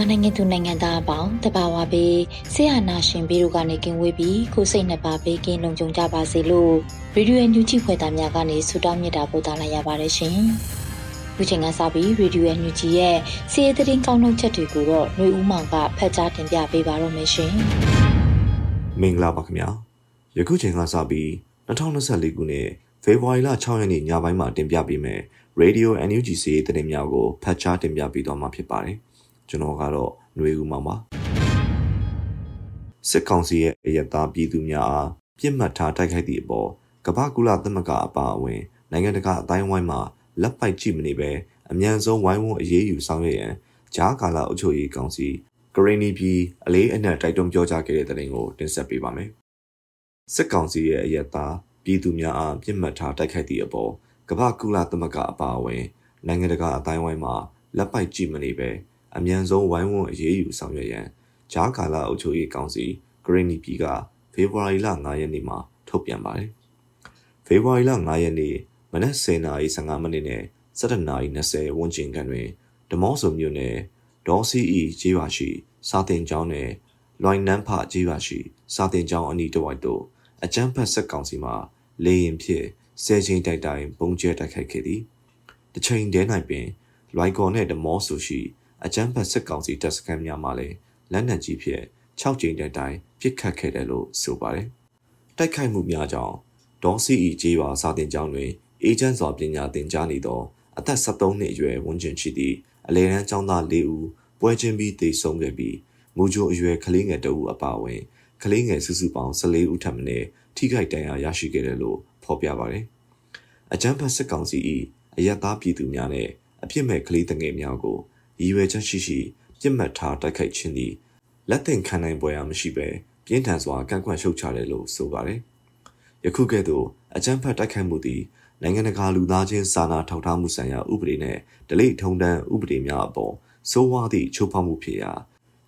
မနိုင်ငံသူနိုင်ငံသားအပေါင်းတဘာဝပေးဆရာနာရှင်ပြီးတို့ကနေကင်းဝေးပြီးကိုစိတ်နှစ်ပါးပေးကင်းလုံခြုံကြပါစေလို့ရေဒီယိုအန်ယူဂျီဖွယ်သားများကနေဆုတောင်းမြတ်တာပို့သလိုက်ရပါတယ်ရှင်။ဒီချိန်ကစပြီးရေဒီယိုအန်ယူဂျီရဲ့စီးရီးသတင်းကောင်းနှုတ်ချက်တွေကိုတော့ຫນွေဦးမောင်ကဖတ်ကြားတင်ပြပေးပါတော့မယ်ရှင်။မင်္ဂလာပါခင်ဗျာ။ယခုချိန်ကစပြီး2024ခုနှစ်ဖေဖော်ဝါရီလ6ရက်နေ့ညပိုင်းမှာတင်ပြပေးမယ်။ Radio NUG စီးရီးသတင်းများကိုဖတ်ကြားတင်ပြပေးတော့မှာဖြစ်ပါတယ်။ ကျွန်တော်ကတော့ຫນွေဦးမှာပါစစ်ကောင်စီရဲ့အယက်သားပြည်သူများအားပြစ်မှတ်ထားတိုက်ခိုက်သည့်အပေါ်ကမ္ဘာကုလသမဂ္ဂအပါအဝင်နိုင်ငံတကာအတိုင်းဝိုင်းမှာလက်ပိုက်ကြည့်မနေပဲအမြန်ဆုံးဝိုင်းဝန်းအရေးယူဆောင်ရွက်ရန်ဂျားကာလာအုပ်ချုပ်ရေးကောင်စီဂရင်းနီပြည်အလေးအနက်တိုက်တွန်းပြောကြားခဲ့တဲ့တဲ့ရင်ကိုတင်ဆက်ပေးပါမယ်စစ်ကောင်စီရဲ့အယက်သားပြည်သူများအားပြစ်မှတ်ထားတိုက်ခိုက်သည့်အပေါ်ကမ္ဘာကုလသမဂ္ဂအပါအဝင်နိုင်ငံတကာအတိုင်းဝိုင်းမှာလက်ပိုက်ကြည့်မနေပဲ အမြန်ဆုံးဝိုင်းဝန်းအရေးယူဆောင်ရွက်ရန်ဂျားကာလာအုပ်ချုပ်ရေးကောင်စီဂရင်းနီပြည်ကဖေဖော်ဝါရီလ9ရက်နေ့မှာထုတ်ပြန်ပါတယ်။ဖေဖော်ဝါရီလ9ရက်နေ့မနက်10:55မိနစ်နဲ့17:20ဝန်းကျင်ခန့်တွင်ဒမော့ဆိုမြို့နယ်ဒေါ်စီအီကျေးရွာရှိ စာတင်ကျောင်းနယ်လွိုင်နန်းဖကျေးရွာရှိ စာတင်ကျောင်းအနီးတစ်ဝိုက်သို့အကြမ်းဖက်ဆက်ကောင်စီမှလေရင်ဖြင့်ဆယ်ချိန်တိုက်တိုင်ပုံကျဲတိုက်ခိုက်ခဲ့သည်။တစ်ချိန်တည်း၌ပင်လွိုင်ကော်နှင့်ဒမော့ဆိုရှိ အကြမ်းဖက်စစ်ကောင်စီတပ်စခန်းများမှလည်းလက်နက်ကြီးဖြင့်6ကြိမ်တိုင်တိုင်ပစ်ခတ်ခဲ့တယ်လို့ဆိုပါတယ်။တိုက်ခိုက်မှုများကြောင့်ဒေါ်စီအီကျေးရွာစာတင်ကျောင်းတွင်အေဂျင့်စွာပညာသင်ကြားနေသောအသက်73နှစ်အရွယ်ဝန်းကျင်ရှိသည့်အလဲတန်းကျောင်းသား၄ဦးပွဲချင်းပြီးတည်ဆုံခဲ့ပြီးမူဂျိုအရွယ်ကလေးငယ်တအုပ်အပါအဝင်ကလေးငယ်စုစုပေါင်း14ဦးထပ်မံထိခိုက်ဒဏ်ရာရရှိခဲ့တယ်လို့ဖော်ပြပါတယ်။အကြမ်းဖက်စစ်ကောင်စီ၏အယက်သားပြည်သူများနဲ့အပြစ်မဲ့ကလေးငယ်များကို ရည်ရွယ်ချက်ရှိရှိပြစ်မှတ်ထားတိုက်ခိုက်ခြင်းသည်လက်သင့်ခံနိုင်ပွဲအားမရှိဘဲပြင်းထန်စွာကန့်ကွက်ရှုတ်ချတယ်လို့ဆိုပါတယ်။ယခုကဲ့သို့အကြမ်းဖက်တိုက်ခိုက်မှုသည်နိုင်ငံတကာလူသားချင်းစာနာထောက်ထားမှုဆိုင်ရာဥပဒေနှင့်ဒလိထုံတန်းဥပဒေများအပေါ်စိုးဝါးသည့်ချိုးဖောက်မှုဖြစ်ရာ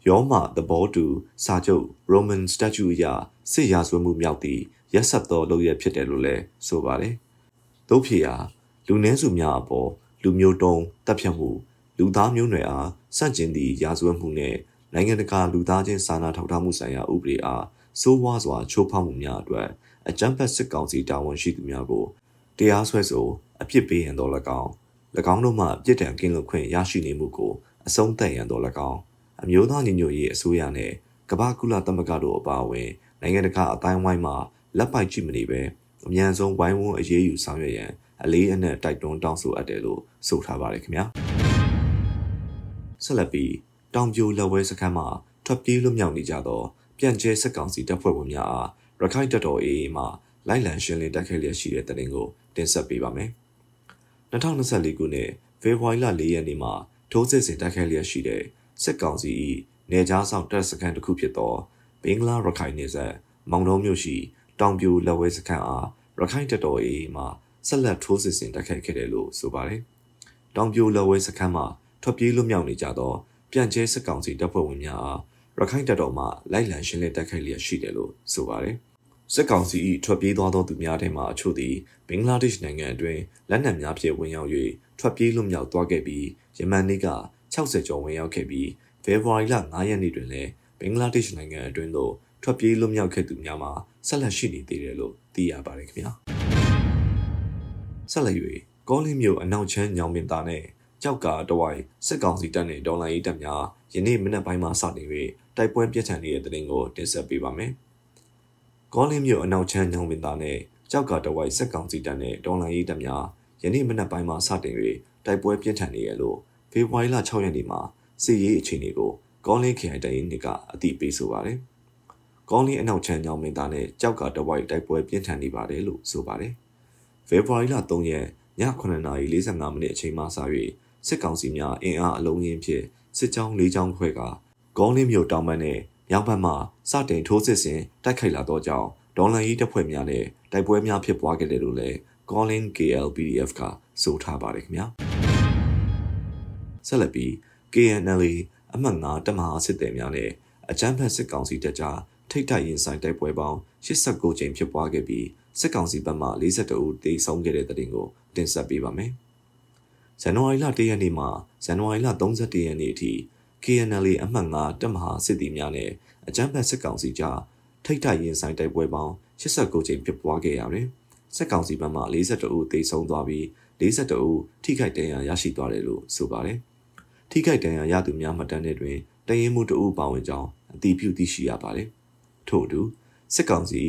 ယောမသဘောတူစာချုပ် Roman Statute အရစစ်ရာဇဝတ်မှုမြောက်သည့်ရက်ဆက်သောလုပ်ရဖြစ်တယ်လို့လည်းဆိုပါတယ်။သို့ဖြစ်ရာလူနည်းစုများအပေါ်လူမျိုးတုံးတပ်ဖြတ်မှု လူသားမျိုးနွယ်အားစန့်ကျင်သည့်ရာဇဝတ်မှုနှင့်နိုင်ငံတကာလူသားချင်းစာနာထောက်ထားမှုဆိုင်ရာဥပဒေအားစိုးဝါးစွာချိုးဖောက်မှုများအတွက်အကြမ်းဖက်စစ်ကောင်စီတာဝန်ရှိသူများကိုတရားစွဲဆိုအပြစ်ပေးရန်တော်၎င်း၎င်းတို့မှပြစ်ဒဏ်ကင်းလွတ်ခွင့်ရရှိနေမှုကိုအဆုံးသတ်ရန်တော်၎င်းအမျိုးသားညီညွတ်ရေးအစိုးရနှင့်ကမ္ဘာကုလသမဂ္ဂတို့အပါအဝင်နိုင်ငံတကာအတိုင်းဝိုင်းမှလက်ပိုက်ကြည့်မနေပဲအမြန်ဆုံးဝိုင်းဝန်းအရေးယူဆောင်ရွက်ရန်အလေးအနက်တိုက်တွန်းတောင်းဆိုအပ်တယ်လို့ဆိုထားပါတယ်ခင်ဗျာ ဆက်လက်ပြီးတောင်ပြိုလက်ဝဲစခန်းမှာထွက်ပြေးလွတ်မြောက်နေကြသောပြန်ကျဲစစ်ကောင်စီတပ်ဖွဲ့ဝင်များအားရခိုင်တပ်တော် AA မှလိုက်လံရှင်းလင်းတိုက်ခိုက်လျက်ရှိတဲ့တဲ့တင်ကိုတင်ဆက်ပေးပါမယ်။2024ခုနှစ်ဖေဖော်ဝါရီလ4ရက်နေ့မှာထိုးစစ်ဆင်တိုက်ခိုက်လျက်ရှိတဲ့စစ်ကောင်စီ၏နေကြားဆောင်တပ်စခန်းတစ်ခုဖြစ်သောဘင်္ဂလားရခိုင်နယ်စပ်မောင်တုံးမြို့ရှိတောင်ပြိုလက်ဝဲစခန်းအားရခိုင်တပ်တော် AA မှဆက်လက်ထိုးစစ်ဆင်တိုက်ခိုက်ခဲ့တယ်လို့ဆိုပါတယ်။တောင်ပြိုလက်ဝဲစခန်းမှာ ထွက်ပြေးလွတ်မြောက်နေကြသောပြန်ကျဲစစ်ကောင်စီတပ်ဖွဲ့ဝင်များအားရခိုင်တပ်တော်မှလိုက်လံရှင်းလင်းတိုက်ခိုက်လျက်ရှိတယ်လို့ဆိုပါတယ်။စစ်ကောင်စီ၏ထွက်ပြေးသွားသောသူများထဲမှအချို့သည်ဘင်္ဂလားဒေ့ရှ်နိုင်ငံအတွင်းလက်နက်များဖြင့်ဝင်ရောက်၍ထွက်ပြေးလွတ်မြောက်သွားခဲ့ပြီးယမန်နေ့က60ကျော်ဝင်ရောက်ခဲ့ပြီးဖေဖော်ဝါရီလ9ရက်နေ့တွင်လည်းဘင်္ဂလားဒေ့ရှ်နိုင်ငံအတွင်းသို့ထွက်ပြေးလွတ်မြောက်ခဲ့သူများမှာဆက်လက်ရှိနေသေးတယ်လို့သိရပါတယ်ခင်ဗျာ။ဆက်လက်၍ကောလင်းမြို့အနောက်ချမ်းညောင်ပင်သားနဲ့ ကြောက်ကတဝိုင်စစ်ကောင်စီတပ်နဲ့ဒေါ်လာရေးတပ်များယနေ့မနက်ပိုင်းမှာစတင်၍တိုက်ပွဲပြင်းထန်နေတဲ့တဲ့တင်ကိုတင်ဆက်ပေးပါမယ်။ကောလင်းမြို့အနောက်ချမ်းညောင်ပင်သားနဲ့ကြောက်ကတဝိုင်စစ်ကောင်စီတပ်နဲ့ဒေါ်လာရေးတပ်များယနေ့မနက်ပိုင်းမှာစတင်၍တိုက်ပွဲပြင်းထန်နေရလို့ဖေဖော်ဝါရီလ6ရက်နေ့မှာစစ်ရေးအခြေအနေကိုကောလင်းခရိုင်တိုင်းနှစ်ကအသိပေးဆိုပါတယ်။ကောလင်းအနောက်ချမ်းညောင်ပင်သားနဲ့ကြောက်ကတဝိုင်တိုက်ပွဲပြင်းထန်နေပါတယ်လို့ဆိုပါတယ်။ဖေဖော်ဝါရီလ3ရက်ည9:45မိနစ်အချိန်မှစ၍ စစ်ကောင်စီများအင်အားအလုံးရင်းဖြင့်စစ်ကြောင်း၄ကြောင်းခွဲကကောင်းလင်းမြို့တောင်ဘက်နဲ့မြောက်ဘက်မှစတင်ထိုးစစ်ဆင်တိုက်ခိုက်လာသောကြောင့်ဒေါ်လန်ရေးတပ်ဖွဲ့များနဲ့တိုက်ပွဲများဖြစ်ပွားခဲ့တယ်လို့လည်း Calling KLPDF ကဆိုထားပါတယ်ခင်ဗျာဆက်လက်ပြီး KNL အမှတ်9တမဟာစစ်သည်များနဲ့အကြမ်းဖက်စစ်ကောင်စီတပ်ကြားထိတ်တိုက်ရင်ဆိုင်တိုက်ပွဲပေါင်း89ကြိမ်ဖြစ်ပွားခဲ့ပြီးစစ်ကောင်စီဘက်မှ42ဦးသေဆုံးခဲ့တဲ့တဲ့တင်ကိုတင်ဆက်ပေးပါမယ်။ ဇန်နဝါရီလ1ရက်နေ့မှဇန်နဝါရီလ31ရက်နေ့အထိ KNL အမှတ်9တပ်မဟာစစ်သည်များနဲ့အကြမ်းဖက်စစ်ကောင်စီကြားထိတ်တိုက်ရင်ဆိုင်တိုက်ပွဲပေါင်း89ကြိမ်ဖြစ်ပွားခဲ့ရတယ်။စစ်ကောင်စီဘက်မှ42ဦးသေဆုံးသွားပြီး42ဦးထိခိုက်ဒဏ်ရာရရှိသွားတယ်လို့ဆိုပါတယ်။ထိခိုက်ဒဏ်ရာရသူများမှတ်တမ်းတွေတွင်တရင်မှုတအုပ်ပါဝင်ကြောင်းအတည်ပြုသိရှိရပါတယ်။ထို့အတူစစ်ကောင်စီ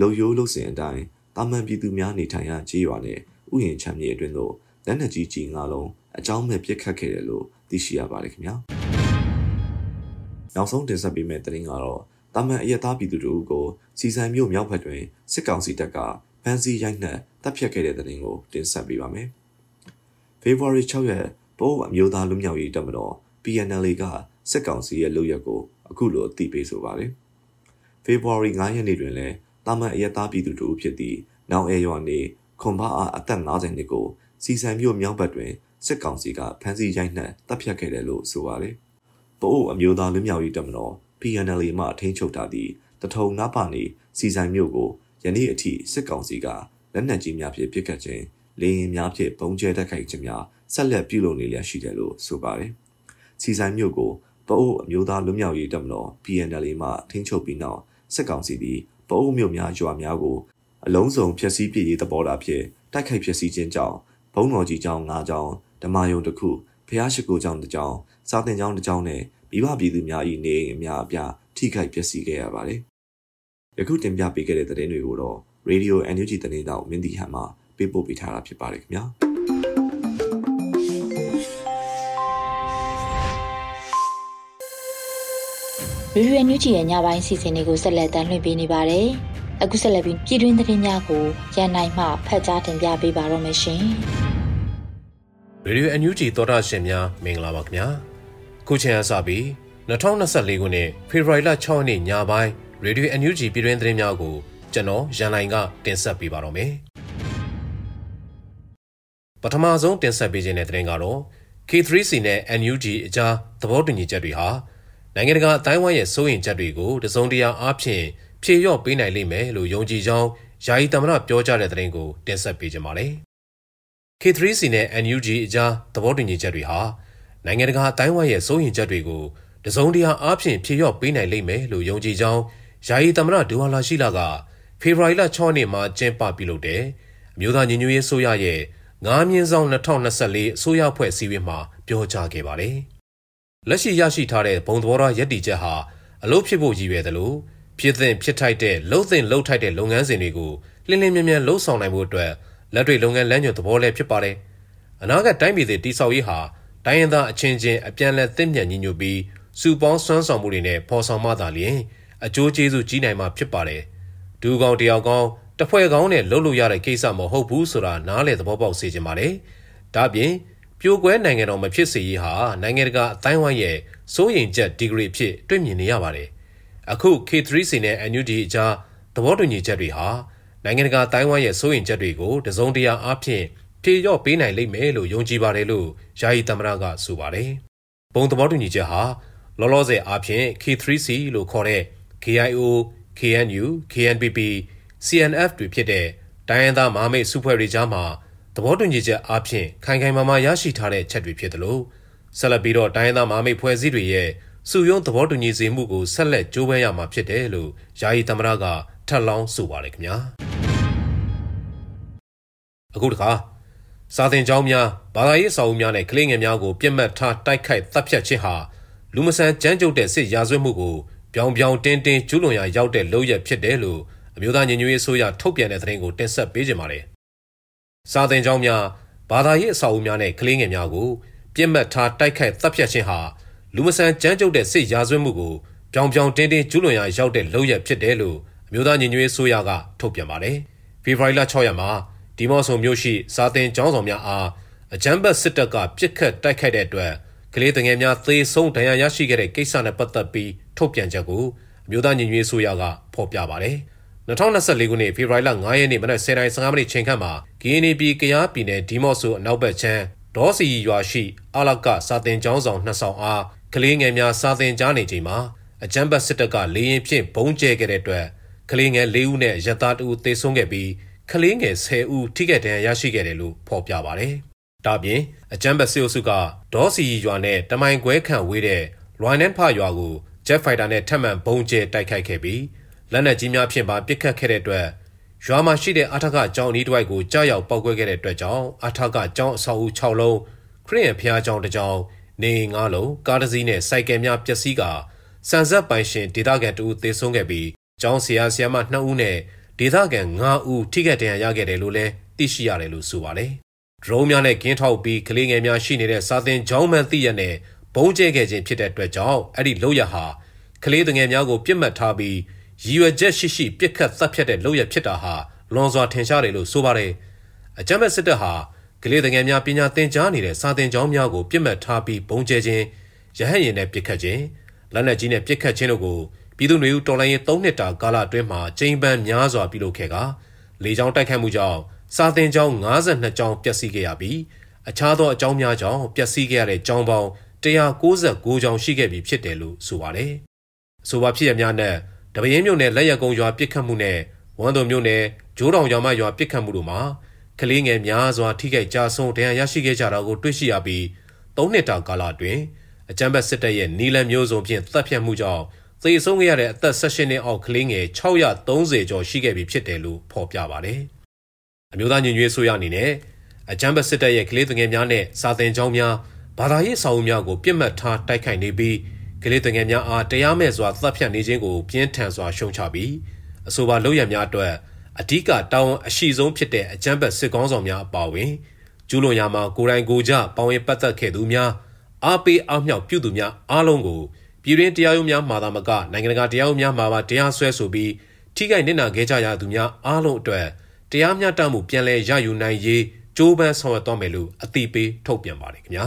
လုံယိုးလုံစင်အတိုင်းတာမန်ပြည်သူများနေထိုင်ရာခြေရွာနဲ့ဥယျာဉ်ချမ်းမြေအတွင်းသို့ လက်နက်ကြီးကြီးငါလုံးအကြောင်းမဲ့ပစ်ခတ်ခဲ့တယ်လို့သိရှိရပါတယ်ခင်ဗျာနောက်ဆုံးတင်ဆက်ပေးမယ့်သတင်းကတော့တာမန်အယက်သားပြည်သူတို့ကိုစီစံမြို့မြောက်ဘက်တွင်စစ်ကောင်စီတပ်ကဖမ်းဆီးရိုက်နှက်တပ်ဖြတ်ခဲ့တဲ့သတင်းကိုတင်ဆက်ပေးပါမယ်ဖေဖော်ဝါရီ6ရက်ပိုးအမျိုးသားလူမျိုးရေးတပ်မတော် PNL ကစစ်ကောင်စီရဲ့လုပ်ရက်ကိုအခုလိုအသိပေးဆိုပါတယ်ဖေဖော်ဝါရီ9ရက်နေ့တွင်လည်းတာမန်အယက်သားပြည်သူတို့ဖြစ်သည့်နောင်အဲရွာနေခွန်ဘာအားအသက်50နှစ်ကို စီစံမြို့မြောက်ဘက်တွင်စစ်ကောင်စီကဖမ်းဆီးရိုက်နှက်တပ်ဖြတ်ခဲ့တယ်လို့ဆိုပါတယ်။ပို့အမျိုးသားလူမျိုးရေးတပ်မတော် PNL မှထိန်းချုပ်ထားသည့်တထုံငါးပါနေစီစံမြို့ကိုယနေ့အထိစစ်ကောင်စီကလက်နက်ကြီးများဖြင့်ပစ်ခတ်ခြင်းလေရင်များဖြင့်ပုံကျဲတိုက်ခိုက်ခြင်းများဆက်လက်ပြုလုပ်နေလျက်ရှိတယ်လို့ဆိုပါတယ်။စီစံမြို့ကိုပအိုးအမျိုးသားလူမျိုးရေးတပ်မတော် PNL မှထိန်းချုပ်ပြီးနောက်စစ်ကောင်စီသည်ပအိုးမြို့များရွာများကိုအလုံးစုံဖျက်ဆီးပြည့်ရေးသဘောထားဖြင့်တိုက်ခိုက်ဖျက်ဆီးခြင်းကြောင့် ဘုံတော်ကြီးကျောင်း၅ကျောင်းဓမ္မယုံတစ်ခုဖျားရှိခိုးကျောင်းတစ်ကျောင်းစာသင်ကျောင်းတစ်ကျောင်းနဲ့မိဘပြည်သူများ၏နေအိမ်အများအပြားထိခိုက်ပျက်စီးခဲ့ရပါတယ်။ယခုတင်ပြပေးခဲ့တဲ့သတင်းတွေကိုတော့ Radio NUG သတင်းတောက်မင်းတီဟန်မှပေးပို့ပေးထားတာဖြစ်ပါတယ်ခင်ဗျာ။ရေဒီယိုညူချီရဲ့ညပိုင်းစီစဉ်တွေကိုဆက်လက်တင်ပြပေးနေပါတယ်။ အခုဆက်လက်ပြီးပြည်တွင်းသတင်းများကိုရန်နိုင်မှဖတ်ကြားတင်ပြပေးပါတော့မရှင်။ရေဒီယိုအန်ယူဂျီသောတာရှင်များမင်္ဂလာပါခင်ဗျာ။ခုချိန်အစပြီး2024ခုနှစ်ဖေဖော်ဝါရီလ6ရက်နေ့ညပိုင်းရေဒီယိုအန်ယူဂျီပြည်တွင်းသတင်းများကိုကျွန်တော်ရန်နိုင်ကတင်ဆက်ပေးပါတော့မယ်။ပထမဆုံးတင်ဆက်ပေးခြင်းတဲ့သတင်းကတော့ K3C နဲ့ NUG အကြားသဘောတူညီချက်တွေဟာနိုင်ငံတကာအတိုင်းဝိုင်းရဲ့စိုးရိမ်ချက်တွေကိုတစုံတရာအားဖြင့် ဖြေလျော့ပေးနိုင်လိမ့်မယ်လို့ယုံကြည်ကြောင်းယာယီသမ္မတပြောကြားတဲ့သတင်းကိုတင်ဆက်ပေးကြပါမယ်။ K3C နဲ့ NUG အကြားသဘောတူညီချက်တွေဟာနိုင်ငံတကာအတိုင်းဝိုင်းရဲ့စိုးရိမ်ချက်တွေကိုတစုံတရာအားဖြင့်ဖြေလျော့ပေးနိုင်လိမ့်မယ်လို့ယုံကြည်ကြောင်းယာယီသမ္မတဒူဝါလာရှိလာကဖေဖော်ဝါရီလ6ရက်နေ့မှာကျင်းပပြုလုပ်တဲ့အမျိုးသားညီညွတ်ရေးဆိုရရဲ့9မြင်းဆောင်2024အစိုးရဖွဲ့စည်းဝေးမှာပြောကြားခဲ့ပါတယ်။လက်ရှိရရှိထားတဲ့ဘုံသဘောထားရည်တည်ချက်ဟာအလို့ဖြစ်ဖို့ရည်ရွယ်တယ်လို့ ဖြစ်သင့်ဖြစ်ထိုက်တဲ့လှုပ်သင့်လှုပ်ထိုက်တဲ့လုပ်ငန်းစဉ်တွေကိုလင်းလင်းမြန်းမြန်းလှုပ်ဆောင်နိုင်ဖို့အတွက်လက်တွေ့လုပ်ငန်းလမ်းညွှန်သဘောလည်းဖြစ်ပါတယ်။အနာဂတ်တိုင်းပြည်တွေတိစောက်ရေးဟာတိုင်းရင်းသားအချင်းချင်းအပြန်အလှန်သင့်မြတ်ညီညွတ်ပြီးစုပေါင်းစွမ်းဆောင်မှုတွေနဲ့ဖော်ဆောင်မှသာလျှင်အကျိုးကျေးဇူးကြီးနိုင်မှာဖြစ်ပါတယ်။ဒူကောင်တယောက်ကောင်တဖွဲ့ကောင်းနဲ့လှုပ်လို့ရတဲ့ကိစ္စမဟုတ်ဘူးဆိုတာနားလည်သဘောပေါက်စေချင်ပါတယ်။ဒါ့ပြင်ပြိုကွဲနိုင်ငံတော်မဖြစ်စေရေးဟာနိုင်ငံတကာအတိုင်းဝိုင်းရဲ့စိုးရိမ်ချက်ဒီဂရီဖြစ်တွေ့မြင်နေရပါတယ်။ အခု K3C နဲ့ NUD အကြားသဘောတူညီချက်တွေဟာနိုင်ငံတကာတိုင်းဝိုင်းရဲ့စိုးရိမ်ချက်တွေကိုတစုံတရာအားဖြင့်ဖြေလျော့ပေးနိုင်လိမ့်မယ်လို့ယုံကြည်ပါတယ်လို့ယာယီသမ္မတကဆိုပါတယ်။ဘုံသဘောတူညီချက်ဟာလောလောဆယ်အားဖြင့် K3C လို့ခေါ်တဲ့ KIO, KNU, KNPP, CNF တွေဖြစ်တဲ့တိုင်းရင်းသားမဟာမိတ်စုဖွဲ့တွေကြားမှာသဘောတူညီချက်အားဖြင့်ခိုင်ခိုင်မာမာရရှိထားတဲ့ချက်တွေဖြစ်တယ်လို့ဆက်လက်ပြီးတော့တိုင်းရင်းသားမဟာမိတ်ဖွဲ့စည်းတွေရဲ့ စုယုံသဘောတူညီစေမှုကိုဆက်လက်ကြိုးပမ်းရမှာဖြစ်တယ်လို့ယာယီသမ္မတကထပ်လောင်းဆိုပါတယ်ခင်ဗျာအခုတခါစာသင်ကျောင်းများဘာသာရေးအဆောက်အဦများနဲ့ကလေးငယ်များကိုပြစ်မှတ်ထားတိုက်ခိုက်တပ်ဖြတ်ခြင်းဟာလူမဆန်ကြမ်းကြုတ်တဲ့စစ်ရာဇဝတ်မှုကိုပြောင်ပြောင်တင်းတင်းကျူးလွန်ရာရောက်တဲ့လုပ်ရဖြစ်တယ်လို့အမျိုးသားညီညွတ်ရေးအစိုးရထုတ်ပြန်တဲ့သတင်းကိုတင်ဆက်ပေးကြပါမယ်။စာသင်ကျောင်းများဘာသာရေးအဆောက်အဦများနဲ့ကလေးငယ်များကိုပြစ်မှတ်ထားတိုက်ခိုက်တပ်ဖြတ်ခြင်းဟာ လူမဆန်ကြမ်းကြုတ်တဲ့စစ်ရာဇဝတ်မှုကိုပြောင်ပြောင်တင်းတင်းကျူးလွန်ရာရောက်တဲ့လုပ်ရဖြစ်တယ်လို့အမျိုးသားညီညွတ်ရေးအစိုးရကထုတ်ပြန်ပါတယ်။ဖေဖော်ဝါရီလ6ရက်မှာဒီမော့ဆုံမြို့ရှိစာသင်ကျောင်းဆောင်များအားအကြမ်းဖက်စစ်တပ်ကပြစ်ခတ်တိုက်ခိုက်တဲ့အတွက်ကလေးငယ်များသေဆုံးဒဏ်ရာရရှိခဲ့တဲ့ကိစ္စနဲ့ပတ်သက်ပြီးထုတ်ပြန်ချက်ကိုအမျိုးသားညီညွတ်ရေးအစိုးရကဖော်ပြပါတယ်။2024ခုနှစ်ဖေဖော်ဝါရီလ9ရက်နေ့မနက်10:15မိနစ်ချိန်ခန့်မှာကင်းနီပြည်ကရားပြည်နယ်ဒီမော့ဆိုအနောက်ဘက်ခြမ်းဒေါ်စီရွာရှိအလကစာတင်ကျောင်းဆောင်နှစ်ဆောင်အား ကလေးငယ်များစာတင်ကြားနေချိန်မှာအကြမ်းဖက်စစ်တပ်ကလေရင်ဖြင့်ဘုံကျဲခဲ့တဲ့အတွက်ကလေးငယ်၄ဦးနဲ့ရသားတူသေဆုံးခဲ့ပြီးကလေးငယ်10ဦးထိခိုက်ဒဏ်ရာရရှိခဲ့တယ်လို့ဖော်ပြပါတယ်။ဒါပြင်အကြမ်းဖက်စစ်အုပ်စုကဒေါ်စီရွာနဲ့တမိုင်ခွဲခန့်ဝေးတဲ့လွိုင်နန်ဖရွာကိုဂျက်ဖိုက်တာနဲ့ထပ်မံဘုံကျဲတိုက်ခိုက်ခဲ့ပြီးလက်နက်ကြီးများဖြင့်ပါပစ်ခတ်ခဲ့တဲ့အတွက်ရွာမှာရှိတဲ့အထက်ကကျောင်းအနီးတစ်ဝိုက်ကိုကြားရောက်ပောက်ကွဲခဲ့တဲ့အတွက်ကြောင့်အထက်ကကျောင်းအဆောက်အဦ6လုံးခရီးရန်ဖျားကျောင်းတစ်ကျောင်း နေ9လုံးကားတစ်စီးနဲ့စိုက်ကယ်များပျက်စီးကာစံဆက်ပိုင်ရှင်ဒေသခံတူသေဆုံးခဲ့ပြီးကျောင်းဆရာဆရာမ2ဦးနဲ့ဒေသခံ9ဦးထိခိုက်ဒဏ်ရာရခဲ့တယ်လို့လည်းသိရှိရတယ်လို့ဆိုပါတယ်။ဒရုန်းများနဲ့ကင်းထောက်ပြီးကလေးငယ်များရှိနေတဲ့စာသင်ကျောင်းမှန်သိရနဲ့ဘုံကျဲခဲ့ခြင်းဖြစ်တဲ့အတွက်ကြောင့်အဲ့ဒီလောက်ရဟာကလေးငယ်များကိုပြစ်မှတ်ထားပြီးရည်ရွယ်ချက်ရှိရှိပြစ်ခတ်သတ်ဖြတ်တဲ့လုပ်ရဖြစ်တာဟာလွန်စွာထင်ရှားတယ်လို့ဆိုပါတယ်။အကြမ်းဖက်စစ်တပ်ဟာ ကလေးငယ်များပညာသင်ကြားနေတဲ့စာသင်ကျောင်းများကိုပြစ်မှတ်ထားပြီးဘုံကျဲခြင်းရဟတ်ရင်နဲ့ပြစ်ခတ်ခြင်းလက်နက်ကြီးနဲ့ပြစ်ခတ်ခြင်းတို့ကိုပြည်သူ့နေဦးတော်လိုင်းရေး၃နှစ်တာကာလအတွင်းမှာကျင်းပန်းများစွာပြုလုပ်ခဲ့ကလေကြောင်းတိုက်ခတ်မှုကြောင့်စာသင်ကျောင်း52ကျောင်းပျက်စီးခဲ့ရပြီးအခြားသောအကြောင်းများကြောင့်ပျက်စီးခဲ့ရတဲ့ကျောင်းပေါင်း196ကျောင်းရှိခဲ့ပြီဖြစ်တယ်လို့ဆိုပါတယ်။အဆိုပါဖြစ်ရများနဲ့တပင်းမြို့နယ်လက်ရကုံရွာပြစ်ခတ်မှုနဲ့ဝမ်းတုံမြို့နယ်ဂျိုးတောင်ရွာမရွာပြစ်ခတ်မှုတို့မှာ ကလေးငယ်များစွာထိခိုက်ကြဆုံးဒဏ်ရာရရှိခဲ့ကြတာကိုတွေ့ရှိရပြီး၃နှစ်တာကာလအတွင်းအကြမ်းဖက်စစ်တပ်ရဲ့နီလန်မျိုးစုံဖြင့်တပ်ဖြတ်မှုကြောင့်သေဆုံးခဲ့ရတဲ့အသက်16နှစ်အောက်ကလေးငယ်630ကျော်ရှိခဲ့ပြီဖြစ်တယ်လို့ဖော်ပြပါတယ်။အမျိုးသားညီညွတ်ရေးဆိုရအနေနဲ့အကြမ်းဖက်စစ်တပ်ရဲ့ကလေးငယ်များနဲ့စာသင်ကျောင်းများဘာသာရေးဆောင်အုံများကိုပြစ်မှတ်ထားတိုက်ခိုက်နေပြီးကလေးငယ်များအားတရားမဲ့စွာတပ်ဖြတ်နေခြင်းကိုပြင်းထန်စွာရှုံချပြီးအဆိုပါလုပ်ရများအတွက် အ धिक တာဝန်အရှိဆုံးဖြစ်တဲ့အကြမ်းဖက်စစ်ကောင်းဆောင်များအပါအဝင်ကျူးလွန်ရာမှာကိုယ်တိုင်ကိုယ်ကြပေါဝင်ပတ်သက်ခဲ့သူများအားပေးအားမြောက်ပြုသူများအားလုံးကိုပြည်တွင်းတရားရုံးများမှာသာမကနိုင်ငံတကာတရားရုံးများမှာပါတရားစွဲဆိုပြီးထိခိုက်နစ်နာခဲ့ကြရသူများအားလုံးအတွက်တရားမျှတမှုပြန်လည်ရယူနိုင်ရေးကြိုးပမ်းဆောင်ရွက်သွားမယ်လို့အသိပေးထုတ်ပြန်ပါတယ်ခင်ဗျာ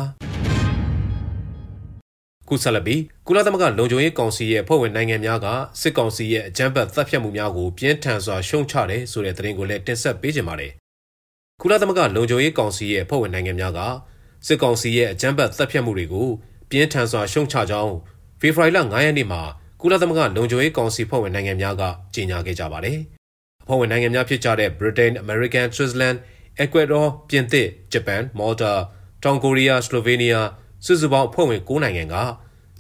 ကုဆလဘီ ကုလသမဂ္ဂလုံခြုံရေးကောင်စီရဲ့ဖွဲ့ဝင်နိုင်ငံများကစစ်ကောင်စီရဲ့အကြမ်းဖက်တပ်ဖြတ်မှုများကိုပြင်းထန်စွာရှုံချတယ်ဆိုတဲ့သတင်းကိုလည်းတင်ဆက်ပေးကြပါတယ်ကုလသမဂ္ဂလုံခြုံရေးကောင်စီရဲ့ဖွဲ့ဝင်နိုင်ငံများကစစ်ကောင်စီရဲ့အကြမ်းဖက်တပ်ဖြတ်မှုတွေကိုပြင်းထန်စွာရှုံချကြောင်းဖေဖော်ဝါရီလ9ရက်နေ့မှာကုလသမဂ္ဂလုံခြုံရေးကောင်စီဖွဲ့ဝင်နိုင်ငံများကကြေညာခဲ့ကြပါတယ်။အဖွဲ့ဝင်နိုင်ငံများဖြစ်ကြတဲ့ Britain, American, Switzerland, Ecuador, ပြင်သစ်, Japan, Malta, တောင်ကိုရီးယား, Slovenia စုစုပေါင်းအဖွဲ့ဝင်9နိုင်ငံက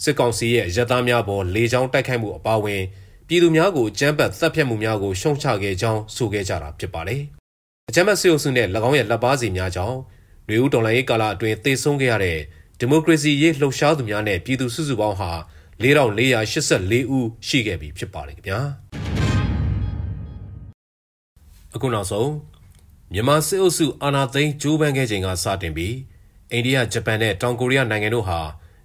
စစ်ကောင်စီရဲ့ရက်သားများပေါ်လေကြောင်းတိုက်ခိုက်မှုအပါအဝင်ပြည်သူများကိုကြမ်းပတ်တပ်ဖြတ်မှုများကိုရှုံချခဲ့ကြောင်းဆိုခဲ့ကြတာဖြစ်ပါတယ်။အကြမ်းဖက်စစ်အုပ်စုနဲ့၎င်းရဲ့လက်ပါစီများကြောင့်လူဦးတော်လှန်ရေးကာလအတွင်းသေဆုံးခဲ့ရတဲ့ဒီမိုကရေစီရေးလှုပ်ရှားသူများနဲ့ပြည်သူစုစုပေါင်းဟာ4484ဦးရှိခဲ့ပြီဖြစ်ပါတယ်ခင်ဗျာအခုနောက်ဆုံးမြန်မာစစ်အုပ်စုအာဏာသိမ်းကြိုးပမ်းခဲ့ချိန်ကစတင်ပြီးအိန္ဒိယဂျပန်နဲ့တောင်ကိုရီးယားနိုင်ငံတို့ဟာ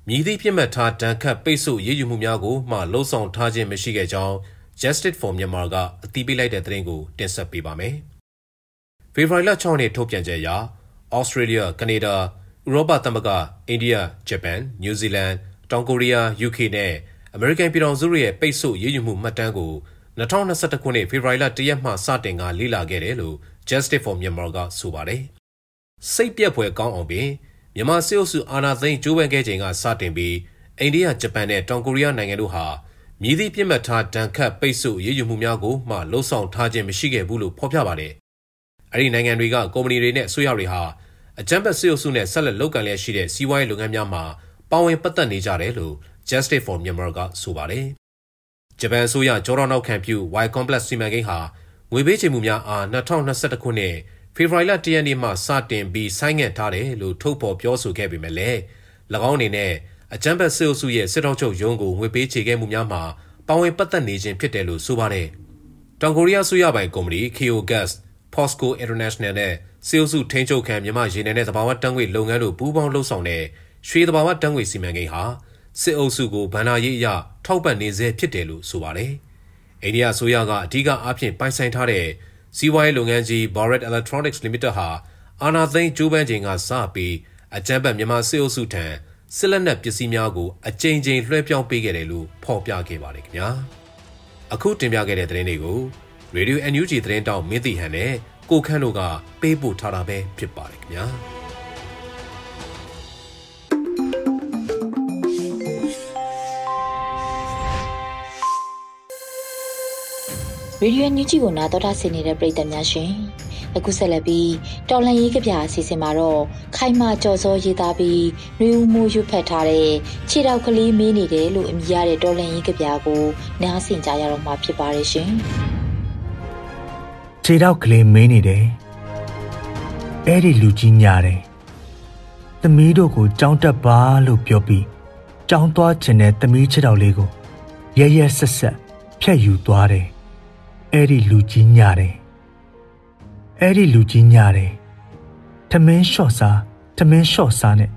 မြည်သည့်ပြစ်မှတ်ထားဒဏ်ခတ်ပိတ်ဆို့ရေးယူမှုများကိုမှလှုံ့ဆော်ထားခြင်းမရှိခဲ့ကြောင်း Justice for Myanmar ကအတည်ပြုလိုက်တဲ့သတင်းကိုတင်ဆက်ပေးပါမယ်။ဖေဖော်ဝါရီလ6ရက်နေ့ထုတ်ပြန်ချက်အရ Australia, Canada, ဥရောပသမဂ္ဂအိန္ဒိယဂျပန်နယူးဇီလန်တောင်ကိုရီးယား UK နဲ့အမေရိကန်ပြည်ထောင်စုရဲ့ပိတ်ဆို့ရေးယူမှုမှတ်တမ်းကို2021ခုနှစ်ဖေဖော်ဝါရီလ1ရက်မှစတင်ကလေ့လာခဲ့တယ်လို့ Justice for Myanmar ကဆိုပါတယ်။စိတ်ပြက်ဖွယ်ကောင်းအောင်ပင် မြန်မာစစ်အုပ်စုအာဏာသိမ်းကြိုးပမ်းခဲ့ချိန်ကစတင်ပြီးအိန္ဒိယဂျပန်နဲ့တောင်ကိုရီးယားနိုင်ငံတို့ဟာမြည်သည့်ပြစ်မှတ်ထားဒဏ်ခတ်ပိတ်ဆို့ရေးယူမှုများကိုမှလှုံ့ဆော်ထားခြင်းမရှိခဲ့ဘူးလို့ဖော်ပြပါတယ်။အဲဒီနိုင်ငံတွေကကုမ္ပဏီတွေနဲ့အစိုးရတွေဟာအကြမ်းဖက်စစ်အုပ်စုနဲ့ဆက်လက်လုပ်ကံလျက်ရှိတဲ့စီးပွားရေးလုပ်ငန်းများမှာပါဝင်ပတ်သက်နေကြတယ်လို့ Justice for Myanmar ကဆိုပါတယ်။ဂျပန်အစိုးရကြောတော်နောက်ခံပြု Y Complex စီမံကိန်းဟာငွေပေးချေမှုများအား2021ခုနှစ် ဖေဖေဖော်ဝါရီလ၁ရက်နေ့မှစတင်ပြီးဆိုင်းငံ့ထားတယ်လို့ထုတ်ဖော်ပြောဆိုခဲ့ပေမဲ့လည်း၎င်းအနေနဲ့အကြမ်းဖက်စစ်အုပ်စုရဲ့စစ်တောက်ချုပ်ရုံးကိုငွေပေးချေခဲ့မှုများမှာပါဝင်ပတ်သက်နေခြင်းဖြစ်တယ်လို့ဆိုပါတယ်။တောင်ကိုရီးယားဆိုရပိုင်ကုမ္ပဏီ KO Gas, POSCO International နဲ့စစ်အုပ်စုထိန်းချုပ်ခံမြန်မာရေနံနဲ့သဘာဝတန်းငွေလုပ်ငန်းတို့ပူးပေါင်းလှုပ်ဆောင်တဲ့ရွှေသဘာဝတန်းငွေစီမံကိန်းဟာစစ်အုပ်စုကိုဗန္နာရေးအရထောက်ပံ့နေစေဖြစ်တယ်လို့ဆိုပါတယ်။အိန္ဒိယအစိုးရကအဓိကအားဖြင့်ပိုင်ဆိုင်ထားတဲ့ စီးပွားရေးလုပ်ငန်းကြီး Bharat Electronics Limited ဟာအာဏာသိမ်းကျိုးပန်းချိန်ကစပြီးအကြမ်းဖက်မြန်မာစစ်အုပ်စုထံစစ်လက်နက်ပစ္စည်းများကိုအကြိမ်ကြိမ်လွှဲပြောင်းပေးခဲ့တယ်လို့ဖော်ပြခဲ့ပါတယ်ခင်ဗျာအခုတင်ပြခဲ့တဲ့သတင်းတွေကို Radio NUG သတင်းတောက်မင်းတီဟန်နဲ့ကိုခန့်တို့ကပေးပို့ထားတာပဲဖြစ်ပါတယ်ခင်ဗျာ ရေဒီယိုညူဂျီကိုနားတော်တာဆင်နေတဲ့ပရိသတ်များရှင်အခုဆက်လက်ပြီးတော်လန်ရေးကဗျာအစီအစဉ်မှာတော့ခိုင်မာကြော်စောရေးသားပြီးနှွေဦးမှုရွတ်ဖတ်ထားတဲ့ခြေတောက်ကလေးမေးနေတယ်လို့အမည်ရတဲ့တော်လန်ရေးကဗျာကိုနားဆင်ကြရတော့မှာဖြစ်ပါတယ်ရှင်ခြေတောက်ကလေးမေးနေတယ်အဲ့ဒီလူကြီးညာတယ်သမီးတို့ကိုကြောင်းတက်ပါလို့ပြောပြီးကြောင်းသွားခြင်းတဲ့သမီးခြေတောက်လေးကိုရရဆက်ဆက်ဖြတ်ယူသွားတယ် အဲ့ဒီလူကြီးညာတယ်အဲ့ဒီလူကြီးညာတယ်ထမင်းလျှော့စားထမင်းလျှော့စားနဲ့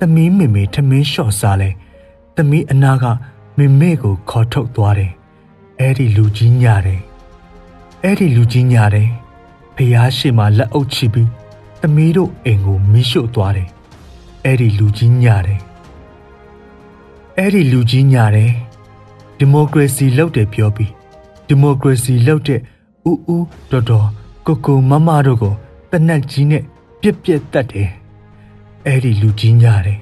သမီးမေမေထမင်းလျှော့စားလဲသမီးအနာကမေမေကိုခေါ်ထုတ်သွားတယ်အဲ့ဒီလူကြီးညာတယ်အဲ့ဒီလူကြီးညာတယ်ဖះရှိမှလက်အုပ်ချပြီးသမီးတို့အိမ်ကိုမီးရှို့သွားတယ်အဲ့ဒီလူကြီးညာတယ်အဲ့ဒီလူကြီးညာတယ်ဒီမိုကရေစီလောက်တယ်ပြောပြီး ဒီမိုကရေစီလောက်တဲ့ဥဥတော်တော်ကိုကိုမမတို့ကိုတနက်ကြီးနဲ့ပြက်ပြက်တတ်တယ်အဲ့ဒီလူကြီးညာတယ်